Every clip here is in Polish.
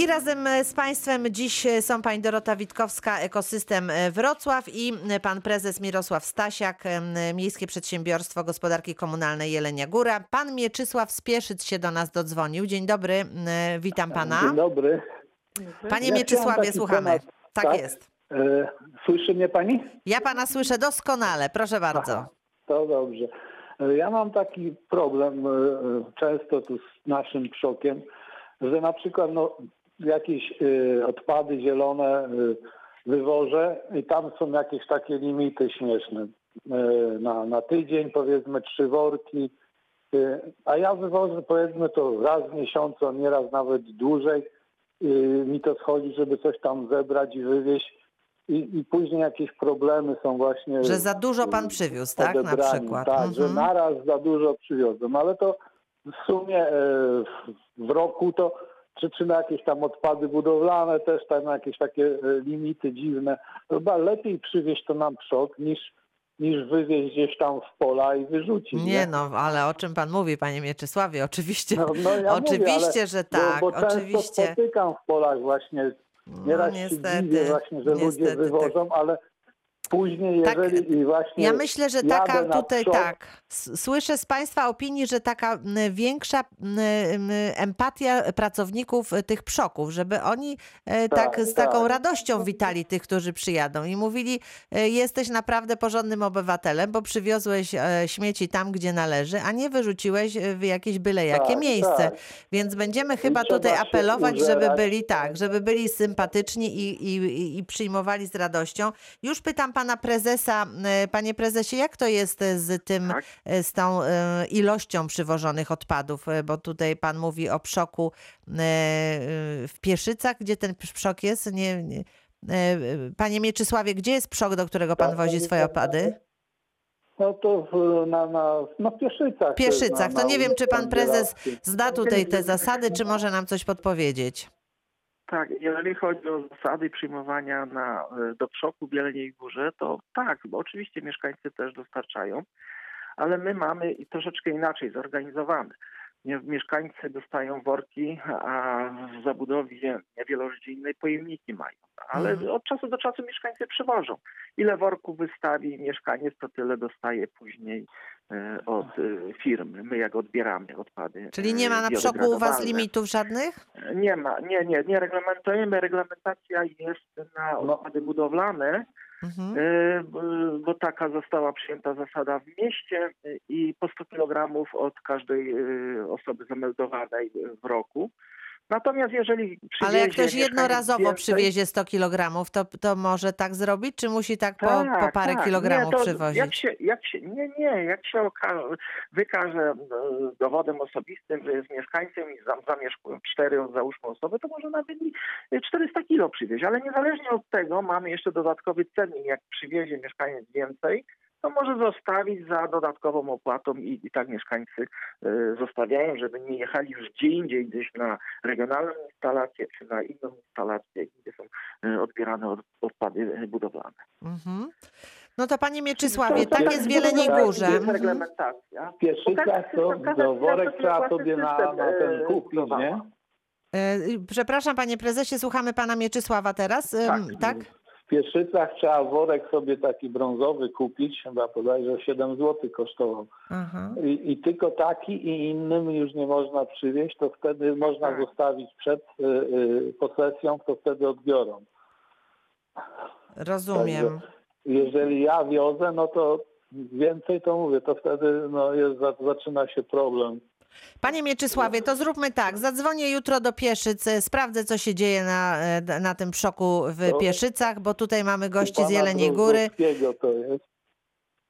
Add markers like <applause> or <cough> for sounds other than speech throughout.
I razem e, z Państwem dziś e, są Pani Dorota Witkowska, Ekosystem e, Wrocław i Pan Prezes Mirosław Stasiak, Miejskie Przedsiębiorstwo Gospodarki Komunalnej Jelenia Góra. Pan Mieczysław Spieszyc się do nas dodzwonił. Dzień dobry, witam Pana. Dzień dobry. Panie Ja Mieczysławie, słuchamy. temat- Tak tak? jest. Słyszy mnie pani? Ja Pana słyszę doskonale, proszę bardzo. Aha, to dobrze. Ja mam taki problem często tu z naszym przokiem, że na przykład no, jakieś e, odpady zielone e, wywożę i tam są jakieś takie limity śmieszne. E, Na, na tydzień powiedzmy trzy worki, a ja wywożę powiedzmy to raz w miesiącu, a nieraz nawet dłużej. Mi to schodzi, żeby coś tam zebrać i wywieźć. I, I później jakieś problemy są właśnie. Że za dużo Pan przywiózł, tak? Na przykład. Tak, że Mhm. naraz za dużo przywiozłem, ale to w sumie w roku to przyczyna jakieś tam odpady budowlane, też tam jakieś takie e, limity dziwne. Chyba lepiej przywieźć to nam przok niż, niż wywieźć gdzieś tam w pola i wyrzucić. Nie no, ale o czym Pan mówi, Panie Mieczysławie? Oczywiście, No, no ja oczywiście, mówię, ale że bo- tak, Bo, często oczywiście. spotykam w polach właśnie, No nieraz się niestety, właśnie, że ludzie niestety, tak. wywożą, ale później Tak, jeżeli i właśnie Ja myślę, że taka na tutaj przok, tak. Słyszę z Państwa opinii, że taka większa empatia pracowników e, tych przoków, żeby oni e, tak, Tak, z taką tak. radością witali tych, którzy przyjadą i mówili: e, Jesteś naprawdę porządnym obywatelem, bo przywiozłeś śmieci tam, gdzie należy, a nie wyrzuciłeś w jakieś byle jakie Tak, miejsce. tak. Więc będziemy chyba tutaj apelować, żeby użerać. byli tak, żeby byli sympatyczni i, i, i- przyjmowali z radością. Już pytam pana prezesa, panie prezesie, jak to jest z tym, Tak. Z tą e, ilością przywożonych odpadów, E, bo tutaj pan mówi o przoku e, e, w Pieszycach, gdzie ten przok jest? Nie, nie. e, Panie Mieczysławie, gdzie jest przok, do którego pan Tak, wozi swoje odpady? No to w, na, na, Pieszycach. W Pieszycach. Na, To nie wiem, czy pan prezes zna tutaj te zasady, czy może nam coś podpowiedzieć. Tak, jeżeli chodzi o zasady przyjmowania na, e, do przoku w Jeleniej Górze, to tak, bo oczywiście mieszkańcy też dostarczają, ale my mamy i troszeczkę inaczej zorganizowane. Mieszkańcy dostają worki, a w zabudowie wielorodzinnej pojemniki mają. Ale Mhm. od czasu do czasu mieszkańcy przywożą. Ile worków wystawi mieszkaniec, to tyle dostaje później e, od e, firmy. My jak odbieramy odpady. Czyli nie ma e, na przoku u was limitów żadnych? Nie ma, nie, nie, nie reglamentujemy. Reglamentacja jest na No. odpady budowlane, Mhm. b- bo taka została przyjęta zasada w mieście y, i po 100 kg od każdej y, osoby zameldowanej w roku. Natomiast jeżeli przywiezie Ale jak ktoś jednorazowo przywiezie 100 kg, to, to może tak zrobić, czy musi tak po, tak, po parę tak. kilogramów nie, to przywozić? Jak się, jak się, nie, nie, jak się okaże, wykaże e, dowodem osobistym, że jest mieszkańcem i zam- zamieszkują cztery, załóżmy osoby, to może nawet i 400 kilo przywieźć. Ale niezależnie od tego mamy jeszcze dodatkowy cennik. Jak przywiezie mieszkaniec więcej, to może zostawić za dodatkową opłatą i, i tak mieszkańcy e, zostawiają, żeby nie jechali już gdzie indziej, gdzieś na regionalną instalację czy na inną instalację, gdzie są e, odbierane od, odpady budowlane. Mhm. No to panie Mieczysławie, To- to tak tak jest w Jeleniej jest Górze. Jest Mhm. reglamentacja. W Pieszycach to, to worek trzeba sobie na, na ten kupić, nie? E, Przepraszam panie prezesie, słuchamy pana Mieczysława teraz. Tak. tak? Pieszycach trzeba worek sobie taki brązowy kupić, chyba bodajże 7 zł kosztował. I, I tylko taki i innym już nie można przywieźć, to wtedy można Tak. zostawić przed y, y, posesją, to wtedy odbiorą. Rozumiem. Także jeżeli ja wiozę, no to więcej to mówię, to wtedy no jest, za- zaczyna się problem. Panie Mieczysławie, to zróbmy tak. Zadzwonię jutro do Pieszyc, e, sprawdzę co się dzieje na, e, na tym przoku w Pieszycach, bo tutaj mamy gości z Jeleniej Góry. Drozdowskiego to jest.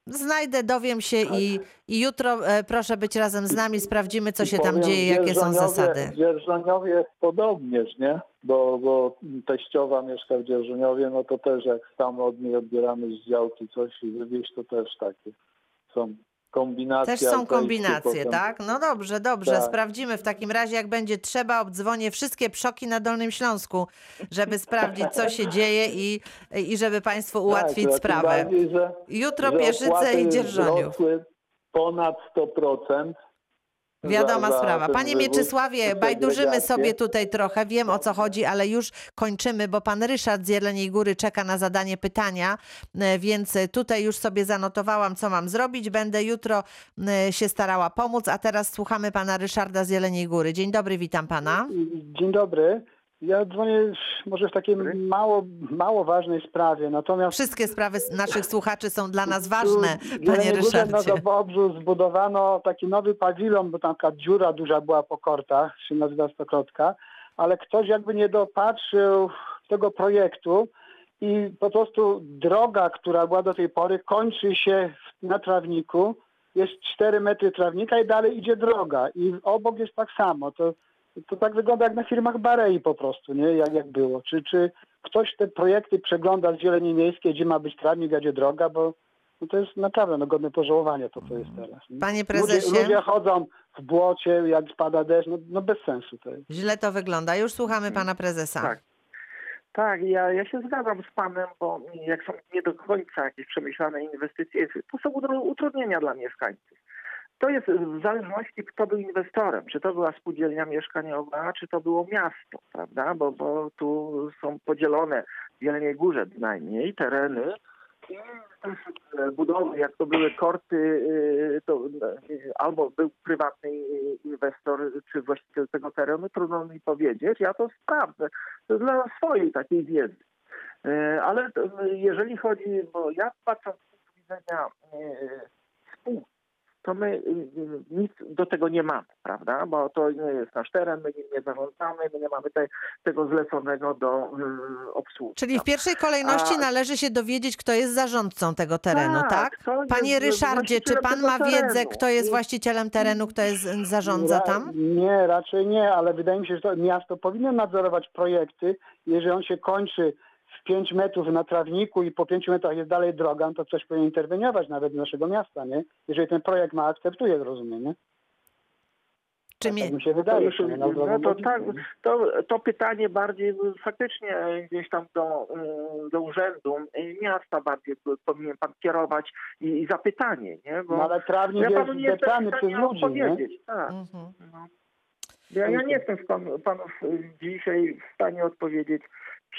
Znajdę, dowiem się Tak. i, i jutro e, proszę być razem z nami, sprawdzimy co się tam dzieje, jakie są zasady. W Dzierżoniowie jest podobnież, nie? Bo, bo teściowa mieszka w Dzierżoniowie, no to też jak tam od niej odbieramy z działki coś i wywieźć, to też takie są kombinacje. Też są kombinacje, tak? No dobrze, dobrze. Tak. Sprawdzimy w takim razie, jak będzie trzeba, obdzwonię wszystkie przoki na Dolnym Śląsku, żeby sprawdzić, co się dzieje i, i żeby Państwu ułatwić tak, a tym sprawę. Bardziej, że, Jutro że Pierzyce i Dzierżoniów. wzrosły ponad 100%. Wiadoma za- za sprawa. Panie wywóz, Mieczysławie, bajdurzymy sobie tutaj trochę, wiem o co chodzi, ale już kończymy, bo pan Ryszard z Jeleniej Góry czeka na zadanie pytania, e, więc tutaj już sobie zanotowałam, co mam zrobić. Będę jutro e, się starała pomóc, a teraz słuchamy pana Ryszarda z Jeleniej Góry. Dzień dobry, witam pana. Dzień dobry. Ja dzwonię może w takiej mało, mało ważnej sprawie, natomiast Wszystkie sprawy naszych słuchaczy są dla nas tu ważne, w panie Górze Na Ryszardzie. Zabobrzu zbudowano taki nowy pawilon, bo tam taka dziura duża była po kortach, się nazywa Stokrotka, ale ktoś jakby nie dopatrzył tego projektu i po prostu droga, która była do tej pory, kończy się na trawniku, jest 4 metry trawnika i dalej idzie droga i obok jest tak samo. To, to tak wygląda jak na firmach Barei po prostu, nie? Jak, jak było. Czy, czy ktoś te projekty przegląda z Zieleni Miejskiej, gdzie ma być trawnik, a gdzie droga, bo no to jest naprawdę no, godne pożałowania to, co jest teraz. nie? Panie Ludzie, prezesie, ludzie chodzą w błocie, jak spada deszcz, no, no bez sensu to jest. źle to wygląda. Już słuchamy pana prezesa. Tak. Tak, ja, ja się zgadzam z panem, bo jak są nie do końca jakieś przemyślane inwestycje, to są utru- utrudnienia dla mieszkańców. To jest w zależności, kto był inwestorem. Czy to była spółdzielnia mieszkaniowa, czy to było miasto, prawda? Bo, bo tu są podzielone w Jeleniej Górze bynajmniej tereny i e, budowy, jak to były korty, y, to y, albo był prywatny inwestor, czy właściciel tego terenu, trudno mi powiedzieć. Ja to sprawdzę dla swojej takiej wiedzy. E, Ale to, jeżeli chodzi, bo ja patrząc z punktu widzenia e, spółki, to my y, y, nic do tego nie mamy, prawda? Bo to nie jest nasz teren, my nim nie zarządzamy, my nie mamy te, tego zleconego do y, obsługi. Czyli w pierwszej kolejności A- należy się dowiedzieć, kto jest zarządcą tego terenu, tak? jest Panie Ryszardzie, czy pan ma wiedzę, terenu? kto jest właścicielem terenu, kto jest zarządza tam? Nie, raczej nie, ale wydaje mi się, że to miasto powinno nadzorować projekty. Jeżeli on się kończy w 5 metrów na trawniku i po 5 metrach jest dalej droga, no to coś powinien interweniować nawet z naszego miasta, nie? Jeżeli ten projekt ma, akceptuje, rozumiem, nie? Czy mi... Tak mi się To, wydaje. na no zdrową to, tak, to, to pytanie bardziej faktycznie gdzieś tam do, y, do urzędu y, miasta bardziej powinien pan kierować i, i zapytanie, nie? Bo No ale trawnik ja jest panu stanie przez ludzi, nie? Tak. Mhm. No. Ja, ja nie jestem w panu, panów y, dzisiaj w stanie odpowiedzieć,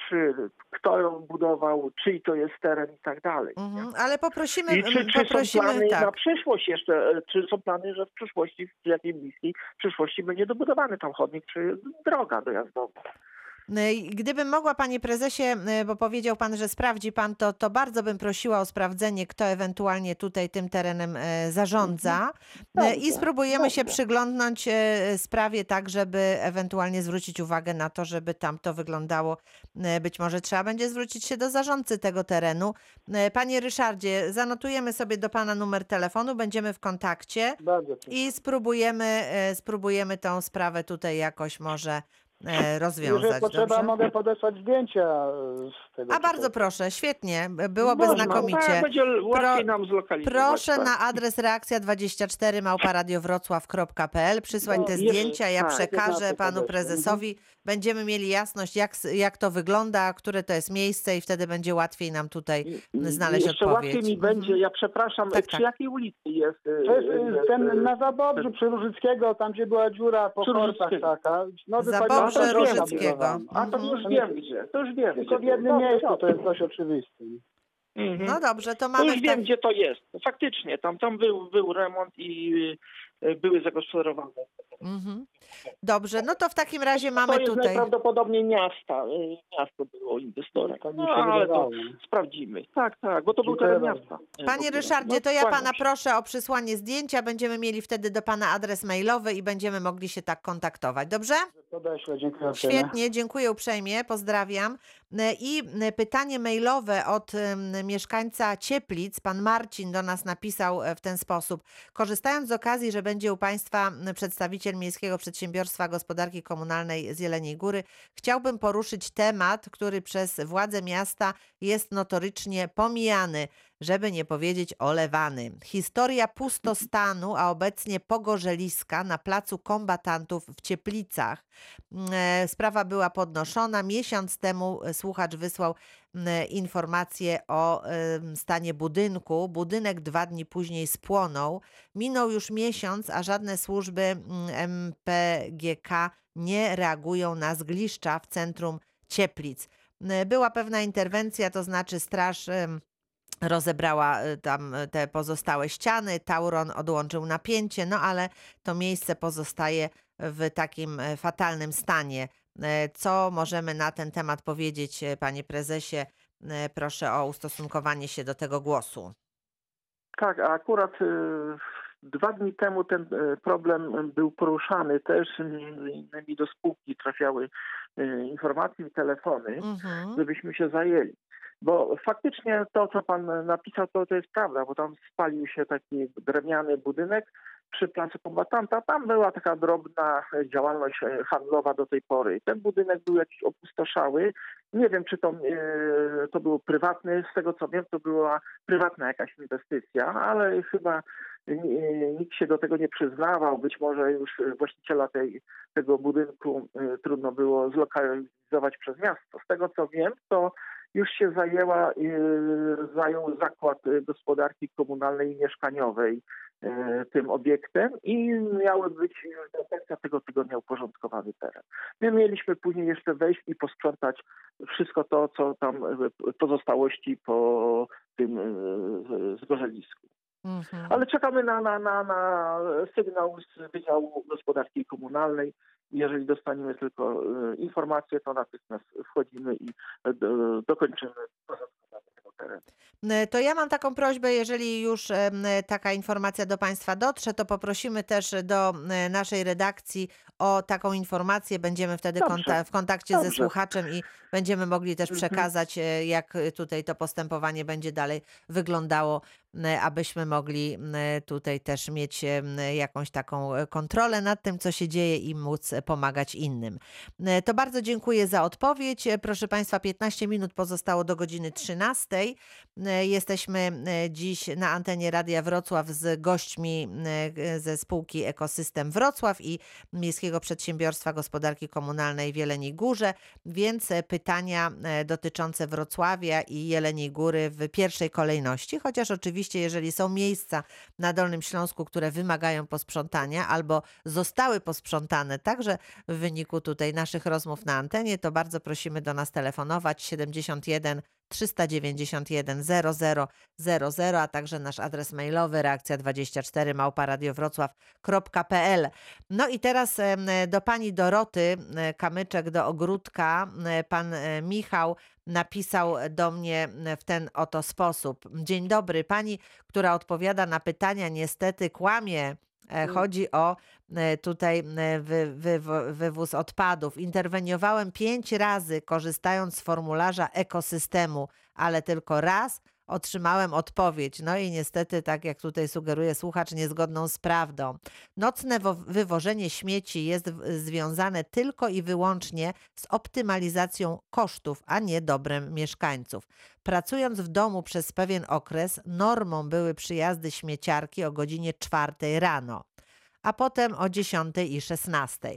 czy kto ją budował, czyj to jest teren i tak dalej. Mhm. Ale poprosimy, I czy, czy są poprosimy, plany na tak. przyszłość jeszcze, e, czy są plany, że w przyszłości, w jakiej bliskiej przyszłości będzie dobudowany tam chodnik, czy droga dojazdowa? Y, Gdybym mogła, panie prezesie, y, bo powiedział pan, że sprawdzi pan to, to bardzo bym prosiła o sprawdzenie, kto ewentualnie tutaj tym terenem y, zarządza Y, Dobrze, i spróbujemy się dobrze. przyglądnąć y, sprawie tak, żeby ewentualnie zwrócić uwagę na to, żeby tam to wyglądało. Być może trzeba będzie zwrócić się do zarządcy tego terenu. Panie Ryszardzie, zanotujemy sobie do pana numer telefonu, będziemy w kontakcie. I spróbujemy, e, spróbujemy tą sprawę tutaj jakoś może e, rozwiązać. Jeżeli potrzeba, Dobrze? mogę podesłać zdjęcia e, z tego. A co bardzo proszę, świetnie. Byłoby Można, znakomicie. Tak, będzie łatwiej Pro- nam zlokalizować. Proszę tak. na adres reakcja24 małparadiowrocław.pl przysłać No, te jest- zdjęcia. Ja tak, przekażę panu prezesowi. Będziemy mieli jasność, jak, jak to wygląda, które to jest miejsce i wtedy będzie łatwiej nam tutaj znaleźć Jeszcze odpowiedź. łatwiej mi Mhm. będzie, ja przepraszam, Tak, przy tak. jakiej ulicy jest? To jest e, y, ten na Zabobrzu przy Różyckiego, tam gdzie była dziura po Różyckiego. taka. Nowy Różyckiego. A to już Mhm. wiem gdzie, to już wiem Tylko w jednym miejscu, to jest dość oczywiste. Mhm. No dobrze, to To mamy już wiem, tak... gdzie to jest. Faktycznie, tam, tam był, był remont i y, były zagospodarowane. Mhm. Dobrze, no to w takim razie To mamy jest tutaj... najprawdopodobniej miasta. y, Miasto było inwestorem. Tak No, ale to sprawdzimy. Tak, tak, bo to był teren miasta. Panie No, Ryszardzie, to ja pana proszę o przysłanie zdjęcia. Będziemy mieli wtedy do pana adres mailowy i będziemy mogli się tak kontaktować. Dobrze? Podeślę, dziękuję. Świetnie, dziękuję uprzejmie, pozdrawiam. E, I e, pytanie mailowe od mieszkańca Cieplic, pan Marcin do nas napisał e, w ten sposób. Korzystając z okazji, że będzie u państwa przedstawiciel Miejskiego Przedsiębiorstwa Gospodarki Komunalnej z Jeleniej Góry, chciałbym poruszyć temat, który przez władze miasta jest notorycznie pomijany. Żeby nie powiedzieć olewany. Historia pustostanu, a obecnie pogorzeliska na placu kombatantów w Cieplicach. E, Sprawa była podnoszona. Miesiąc temu e, słuchacz wysłał m, informację o stanie budynku. Budynek dwa dni później spłonął. Minął już miesiąc, a żadne służby mm, MPGK nie reagują na zgliszcza w centrum Cieplic. Była pewna interwencja, to znaczy straż rozebrała y, tam y, te pozostałe ściany, Tauron odłączył napięcie, no ale to miejsce pozostaje w takim e, fatalnym stanie. E, Co możemy na ten temat powiedzieć, e, panie prezesie? Proszę o ustosunkowanie się do tego głosu. Tak, a akurat y, dwa dni temu ten problem był poruszany też, między innymi do spółki trafiały informacje i telefony, Mhm. żebyśmy się zajęli. Bo faktycznie to, co pan napisał, to, to jest prawda, bo tam spalił się taki drewniany budynek przy placu kombatanta. Tam była taka drobna działalność e, handlowa do tej pory. Ten budynek był jakiś opustoszały. Nie wiem, czy to, e, to był prywatny, z tego co wiem, to była prywatna jakaś inwestycja, ale chyba nikt się do tego nie przyznawał. Być może już właściciela tej, tego budynku e, trudno było zlokalizować przez miasto. Z tego co wiem, to już się zajęła, yy, zajął zakład y, gospodarki komunalnej i mieszkaniowej yy, tym obiektem i miały być do końca tego tygodnia uporządkowany teren. My mieliśmy później jeszcze wejść i posprzątać wszystko to, co tam y, pozostałości po tym zgorzelisku. Mhm. Ale czekamy na, na, na, na sygnał z Wydziału Gospodarki Komunalnej. Jeżeli dostaniemy tylko e, informację, to natychmiast wchodzimy i e, do, dokończymy. E, To ja mam taką prośbę, jeżeli już taka informacja do Państwa dotrze, to poprosimy też do naszej redakcji o taką informację. Będziemy wtedy konta- w kontakcie ze Dobrze. słuchaczem i będziemy mogli też Mhm. przekazać, jak tutaj to postępowanie będzie dalej wyglądało, abyśmy mogli tutaj też mieć jakąś taką e, kontrolę nad tym, co się dzieje i móc e, pomagać innym. To bardzo dziękuję za odpowiedź. E, Proszę Państwa, 15 minut pozostało do godziny 13. E, Jesteśmy dziś na antenie Radia Wrocław z gośćmi ze spółki Ekosystem Wrocław i Miejskiego Przedsiębiorstwa Gospodarki Komunalnej w Jeleniej Górze, więc pytania dotyczące Wrocławia i Jeleniej Góry w pierwszej kolejności, chociaż oczywiście jeżeli są miejsca na Dolnym Śląsku, które wymagają posprzątania albo zostały posprzątane także w wyniku tutaj naszych rozmów na antenie, to bardzo prosimy do nas telefonować 71 391 00 00, a także nasz adres mailowy reakcja 24 małparadiowrocław.pl. No i teraz do pani Doroty Kamyczek do ogródka. Pan e, Michał napisał do mnie w ten oto sposób. Dzień dobry, pani, która odpowiada na pytania, niestety kłamie. E, Chodzi o tutaj wy, wy, wywóz odpadów. Interweniowałem pięć razy, korzystając z formularza ekosystemu, ale tylko raz otrzymałem odpowiedź. No i niestety, tak jak tutaj sugeruje słuchacz, niezgodną z prawdą. Nocne wo- wywożenie śmieci jest związane tylko i wyłącznie z optymalizacją kosztów, a nie dobrem mieszkańców. Pracując w domu przez pewien okres, normą były przyjazdy śmieciarki o godzinie 4 rano a potem o 10 i 16.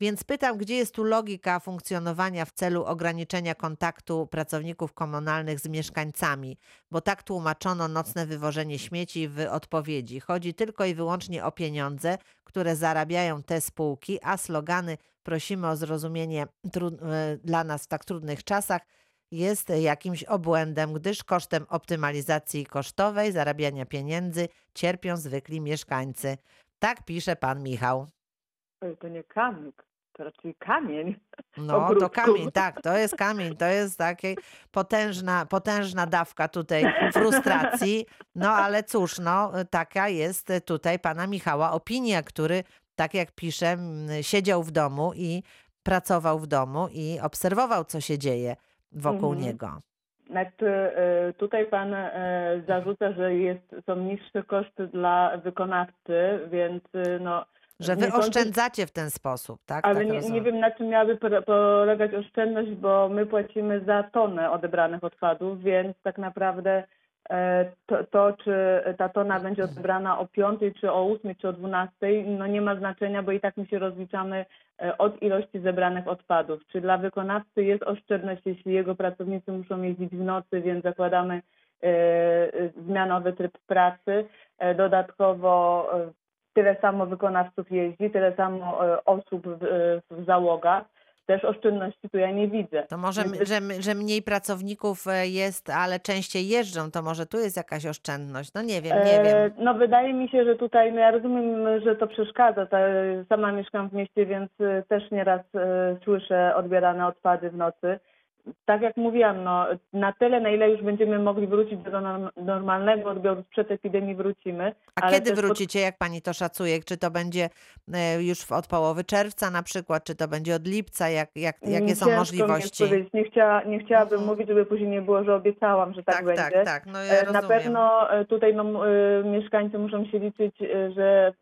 Więc pytam, gdzie jest tu logika funkcjonowania w celu ograniczenia kontaktu pracowników komunalnych z mieszkańcami, bo tak tłumaczono nocne wywożenie śmieci w odpowiedzi. Chodzi tylko i wyłącznie o pieniądze, które zarabiają te spółki, a slogany prosimy o zrozumienie e, dla nas w tak trudnych czasach jest jakimś obłędem, gdyż kosztem optymalizacji kosztowej, zarabiania pieniędzy cierpią zwykli mieszkańcy. Tak pisze pan Michał. To nie kamyk, to raczej kamień. No, to kamień, tak, to jest kamień, to jest taka potężna, potężna dawka tutaj frustracji. No ale cóż, no, taka jest tutaj pana Michała opinia, który, tak jak pisze, siedział w domu i pracował w domu i obserwował, co się dzieje wokół Mhm. niego. Znaczy, tutaj pan e, zarzuca, że jest, są niższe koszty dla wykonawcy, więc e, no. Że wy oszczędzacie w ten sposób, tak? Ale tak nie, nie wiem, na czym miałaby po- polegać oszczędność, bo my płacimy za tonę odebranych odpadów, więc tak naprawdę To, to, czy ta tona będzie odebrana o 5, czy o 8, czy o 12, no nie ma znaczenia, bo i tak my się rozliczamy e, od ilości zebranych odpadów. Czy dla wykonawcy jest oszczędność, jeśli jego pracownicy muszą jeździć w nocy, więc zakładamy e, e, zmianowy tryb pracy. E, Dodatkowo e, tyle samo wykonawców jeździ, tyle samo e, osób w, w załogach. Też oszczędności tu ja nie widzę. To może, Więc- że, że mniej pracowników e, jest, ale częściej jeżdżą, to może tu jest jakaś oszczędność. No nie wiem, nie E, wiem. No wydaje mi się, że tutaj, no ja rozumiem, że to przeszkadza. Ta, sama mieszkam w mieście, więc e, też nieraz słyszę odbierane odpady w nocy. Tak jak mówiłam, no, na tyle, na ile już będziemy mogli wrócić do norm- normalnego odbioru sprzed epidemii wrócimy. A kiedy też pod- wrócicie, jak pani to szacuje? Czy to będzie e, już w- od połowy czerwca na przykład, czy to będzie od lipca? Jak, jak, jakie są Ciężko jest możliwości? Nie, chciała, nie chciałabym Mhm. mówić, żeby później nie było, że obiecałam, że tak, tak, będzie. tak, tak. No ja E, Na rozumiem. pewno e, tutaj no, mieszkańcy muszą się liczyć, że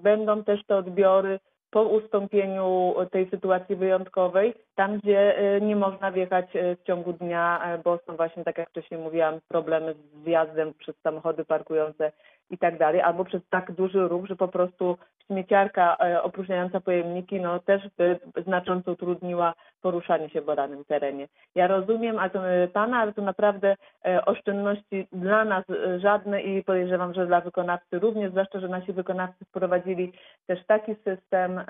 będą też te odbiory po ustąpieniu tej sytuacji wyjątkowej, tam gdzie e, nie można wjechać e, w ciągu dnia, e, bo są właśnie, tak jak wcześniej mówiłam, problemy z wjazdem przez samochody parkujące i tak dalej, albo przez tak duży ruch, że po prostu śmieciarka opróżniająca pojemniki no, też by znacząco utrudniła poruszanie się po danym terenie. Ja rozumiem a e, Pana, ale to naprawdę e, oszczędności dla nas e, żadne i podejrzewam, że dla wykonawcy również, zwłaszcza, że nasi wykonawcy wprowadzili też taki system,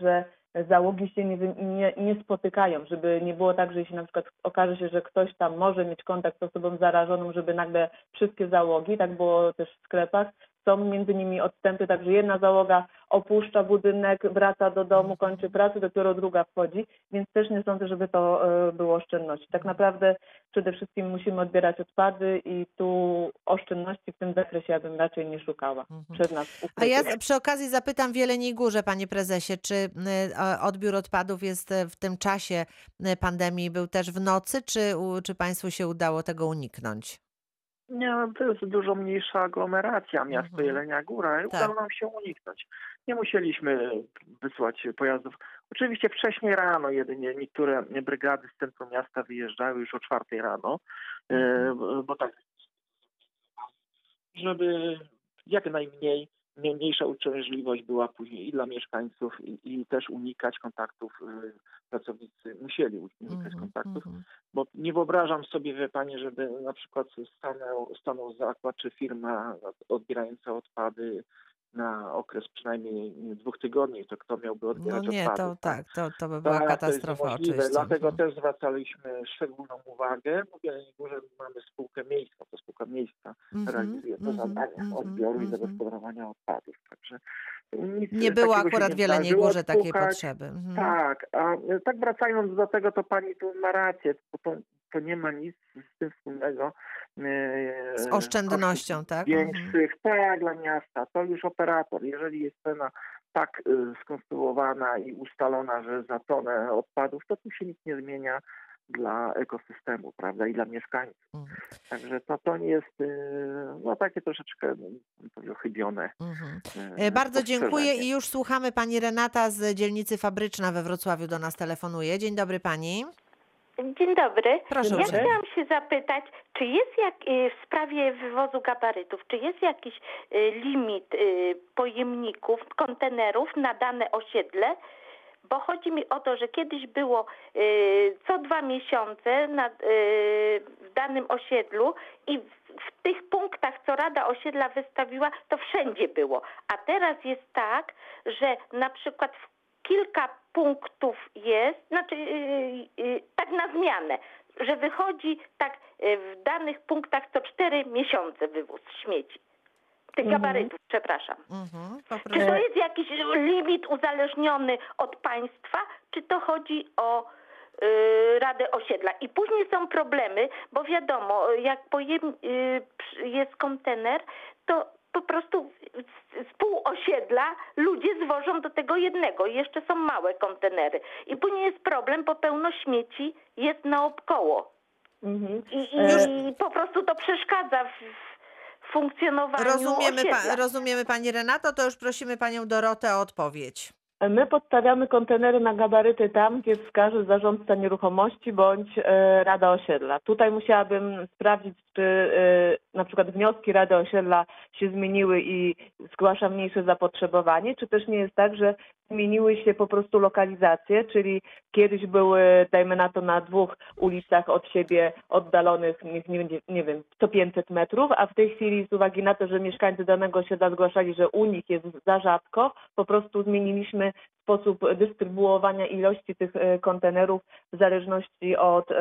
że załogi się nie, nie, nie spotykają, żeby nie było tak, że jeśli na przykład okaże się, że ktoś tam może mieć kontakt z osobą zarażoną, żeby nagle wszystkie załogi, tak było też w sklepach, są między nimi odstępy, także jedna załoga opuszcza budynek, wraca do domu, kończy pracę, dopiero druga wchodzi, więc też nie sądzę, żeby to e, było oszczędności. Tak naprawdę przede wszystkim musimy odbierać odpady i tu oszczędności w tym zakresie ja bym raczej nie szukała Mhm. przed nas. A ja przy okazji zapytam w Jeleniej Górze, panie prezesie, czy o- odbiór odpadów jest e, w tym czasie pandemii był też w nocy, czy, czy państwu się udało tego uniknąć? Nie, no, to jest dużo mniejsza aglomeracja miasto Mhm. Jelenia Góra i Tak. udało nam się uniknąć. Nie musieliśmy wysłać pojazdów. Oczywiście wcześniej rano jedynie niektóre brygady z centrum miasta wyjeżdżały już o czwartej rano, e, Mhm. bo tak, żeby jak najmniej, mniejsza uciążliwość była później i dla mieszkańców i, i też unikać kontaktów. e, Pracownicy musieli unikać Mhm, kontaktów mhm. bo nie wyobrażam sobie, wie pani, żeby na przykład stanął, stanął zakład czy firma odbierająca odpady na okres przynajmniej dwóch tygodni, to kto miałby No odbierać nie, odpady? to tak, to, to by była Tak, to katastrofa niemożliwe. oczywiście. Dlatego Mhm. też zwracaliśmy szczególną uwagę. W Jeleniej Górze mamy spółkę miejską, to spółka miejska Mhm, realizuje to mhm, zadania mhm, odbioru i mhm. zagospodarowania odpadów. Także nic Nie było akurat w Jeleniej. Górze takiej potrzeby. Mhm. tak, a tak wracając do tego, to pani tu ma rację, bo to, to nie ma nic z tym wspólnego. e, Z oszczędnością, kosztów tak? Większych, tak, dla miasta. To już operator. Jeżeli jest cena tak e, skonstruowana i ustalona, że za tonę odpadów, to tu się nic nie zmienia dla ekosystemu, prawda, i dla mieszkańców. Mhm. Także to, to nie jest e, no takie troszeczkę no, chybione. Mhm. e, E, Bardzo dziękuję i już słuchamy pani Renata z dzielnicy Fabryczna we Wrocławiu do nas telefonuje. Dzień dobry pani. Dzień dobry. Proszę Ja chciałam się zapytać, czy jest jak y, w sprawie wywozu gabarytów, czy jest jakiś y, limit y, pojemników, kontenerów na dane osiedle? Bo chodzi mi o to, że kiedyś było co dwa miesiące na, w danym osiedlu i w, w tych punktach, co Rada Osiedla wystawiła, to wszędzie było. A teraz jest tak, że na przykład w kilka punktów jest, znaczy yy, yy, tak na zmianę, że wychodzi tak yy, w danych punktach co cztery miesiące wywóz śmieci. Tych Mhm. gabarytów, przepraszam. Mhm. Czy to jest jakiś limit uzależniony od państwa, czy to chodzi o y, Radę Osiedla? I później są problemy, bo wiadomo, jak pojem, y, jest kontener, to po prostu z, pół osiedla ludzie zwożą do tego jednego. I jeszcze są małe kontenery. I później jest problem, bo pełno śmieci jest naokoło. Mhm. I, i, E, i po prostu to przeszkadza w, w funkcjonowaniu Rozumiemy, pa, rozumiemy pani Renato, to już prosimy panią Dorotę o odpowiedź. My podstawiamy kontenery na gabaryty tam, gdzie wskaże zarządca nieruchomości bądź e, Rada Osiedla. Tutaj musiałabym sprawdzić, czy e, na przykład wnioski Rady Osiedla się zmieniły i zgłasza mniejsze zapotrzebowanie, czy też nie jest tak, że zmieniły się po prostu lokalizacje, czyli kiedyś były, dajmy na to, na dwóch ulicach od siebie oddalonych, nie, będzie, nie wiem, co 500 metrów, a w tej chwili z uwagi na to, że mieszkańcy danego osiedla zgłaszali, że u nich jest za rzadko, po prostu zmieniliśmy sposób dystrybuowania ilości tych e, kontenerów w zależności od e,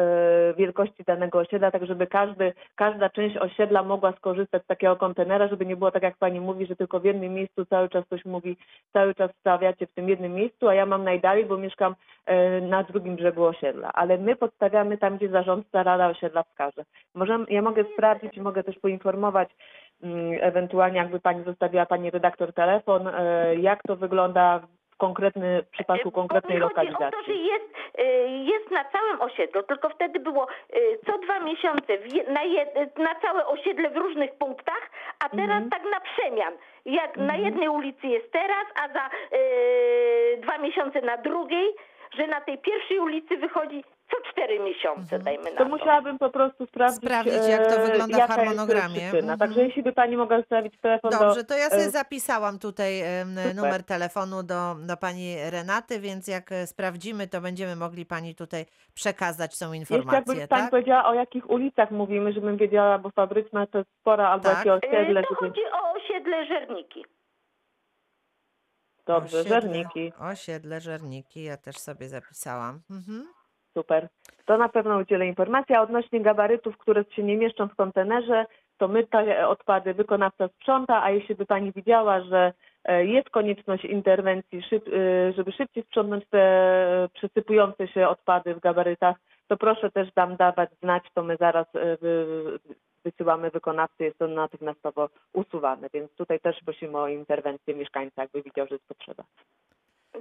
wielkości danego osiedla, tak żeby każdy, każda część osiedla mogła skorzystać z takiego kontenera, żeby nie było tak jak pani mówi, że tylko w jednym miejscu cały czas ktoś mówi, cały czas stawiacie w tym jednym miejscu, a ja mam najdalej, bo mieszkam e, na drugim brzegu osiedla. Ale my podstawiamy tam, gdzie zarządca Rada Osiedla wskaże. Możemy, ja mogę sprawdzić mogę też poinformować mm, ewentualnie jakby pani zostawiła pani redaktor telefon, jak to wygląda konkretny, w przypadku konkretnej Bo mi chodzi o to, że lokalizacji. jest, y, jest na całym osiedlu, tylko wtedy było co dwa miesiące na, jed, na całe osiedle w różnych punktach, a teraz Mhm. tak na przemian. Jak na Mhm. jednej ulicy jest teraz, a za dwa miesiące na drugiej, że na tej pierwszej ulicy wychodzi co cztery miesiące, Mhm. dajmy na To to. musiałabym po prostu sprawdzić, Sprawdzić, jak to e, wygląda w harmonogramie. Mhm. Także jeśli by pani mogła zostawić telefon Dobrze, do... to ja sobie e, zapisałam tutaj em, Super. numer telefonu do, do pani Renaty, więc jak e, sprawdzimy, to będziemy mogli pani tutaj przekazać tą Jeszcze jakby informację, pani tak? powiedziała, o jakich ulicach mówimy, żebym wiedziała, bo fabryczna to jest spora, albo Tak. jakie osiedle. To żeby- chodzi o osiedle Żerniki. Dobrze, Osiedle- żerniki. Osiedle Żerniki, ja też sobie zapisałam. Mhm. Super. To na pewno udzielę informacji. A odnośnie gabarytów, które się nie mieszczą w kontenerze, to my te odpady wykonawca sprząta, a jeśli by Pani widziała, że e, jest konieczność interwencji, e, żeby szybciej sprzątnąć te przesypujące się odpady w gabarytach, to proszę też tam dawać znać, to my zaraz e, wy- wysyłamy wykonawcy, jest to natychmiastowo usuwane, więc tutaj też prosimy o interwencję mieszkańca, jakby widział, że jest potrzeba.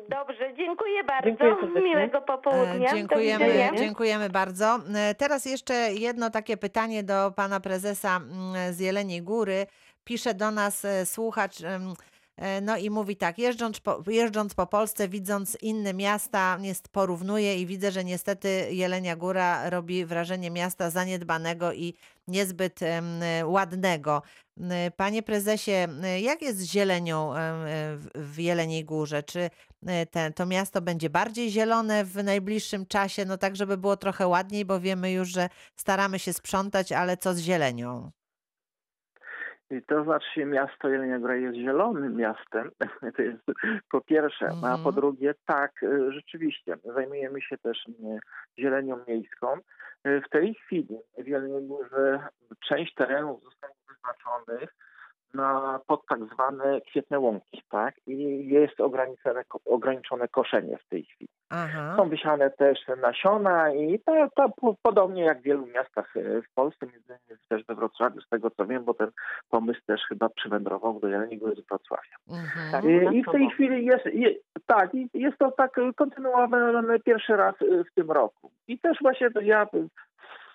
Dobrze, dziękuję bardzo. Dziękuję serdecznie. Miłego E, popołudnia. Do Dziękujemy, widzenia. dziękujemy bardzo. E, Teraz jeszcze jedno takie pytanie do pana prezesa mm, z Jeleniej Góry. Pisze do nas e, słuchacz, em, e, no i mówi tak, jeżdżąc po, jeżdżąc po Polsce, widząc inne miasta, jest, porównuję i widzę, że niestety Jelenia Góra robi wrażenie miasta zaniedbanego i niezbyt e, ładnego. M, Panie prezesie, m, jak jest z zielenią e, w- Jeleniej Górze? Czy e, te, to miasto będzie bardziej zielone w najbliższym czasie, no tak, żeby było trochę ładniej, bo wiemy już, że staramy się sprzątać, ale co z zielenią? I To znaczy miasto Jelenia Góra jest zielonym miastem, <laughs> to jest po pierwsze, a Mhm. po drugie tak, y, rzeczywiście, zajmujemy się też y, zielenią miejską. Y, W tej chwili w Jeleniej Górze część terenów zostało wyznaczonych na, pod tak zwane kwietne łąki, tak? I jest ograniczone, ograniczone koszenie w tej chwili. Aha. Są wysiane też nasiona i to, to po- podobnie jak w wielu miastach e, w Polsce, między innymi też we Wrocławiu, z tego co wiem, bo ten pomysł też chyba przywędrował do Jeleniej Góry z Wrocławia. Mhm. Tak. I, I w tej chwili jest, je, tak, i jest to tak kontynuowane pierwszy raz e, w tym roku. I też właśnie to ja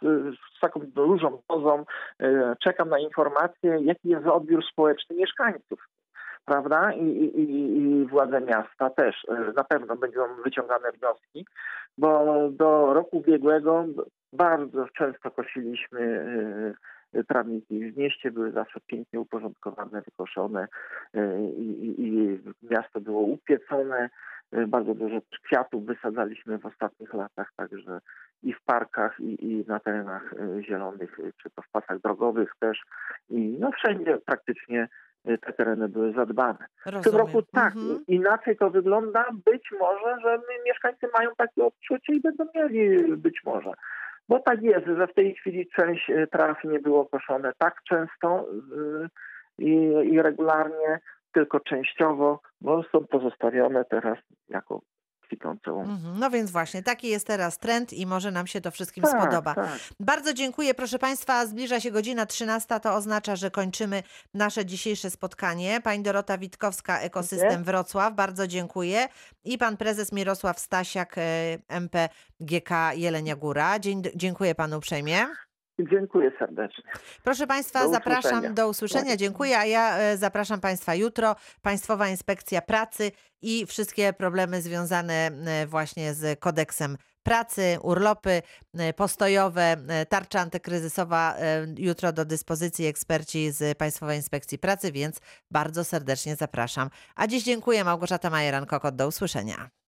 z, z taką dużą dozą e, czekam na informacje, jaki jest odbiór społeczny mieszkańców. Prawda? I, i, i- władze miasta też e, na pewno będą wyciągane wnioski, bo do roku ubiegłego bardzo często kosiliśmy e, trawniki w mieście, były zawsze pięknie uporządkowane, wykoszone e, i, i, i miasto było upiecone. Bardzo dużo kwiatów wysadzaliśmy w ostatnich latach, także i w parkach, i, i na terenach zielonych, czy to w pasach drogowych też. I no wszędzie praktycznie te tereny były zadbane. W tym Rozumiem. roku tak, Mhm. inaczej to wygląda. Być może, że mieszkańcy mają takie odczucie i będą mieli być może. Bo tak jest, że w tej chwili część e, traw nie było koszone tak często y, i, i regularnie, tylko częściowo, bo są pozostawione teraz jako Mhm. No więc właśnie, taki jest teraz trend i może nam się to wszystkim Tak, spodoba. tak. Bardzo dziękuję, proszę Państwa. Zbliża się godzina 13, to oznacza, że kończymy nasze dzisiejsze spotkanie. Pani Dorota Witkowska, Ekosystem Dziękuję. Wrocław, bardzo dziękuję. I pan prezes Mirosław Stasiak, e, MPGK Jelenia Góra. Dzień, dziękuję panu uprzejmie. Dziękuję serdecznie. Proszę Państwa, Do zapraszam usłyszenia. do usłyszenia. Dziękuję, a ja e, zapraszam Państwa jutro. Państwowa Inspekcja Pracy i wszystkie problemy związane e, właśnie z kodeksem pracy, urlopy e, postojowe, tarcza antykryzysowa. Jutro do dyspozycji eksperci z Państwowej Inspekcji Pracy, więc bardzo serdecznie zapraszam. A dziś dziękuję. Małgorzata Majeran-Kokot. Do usłyszenia.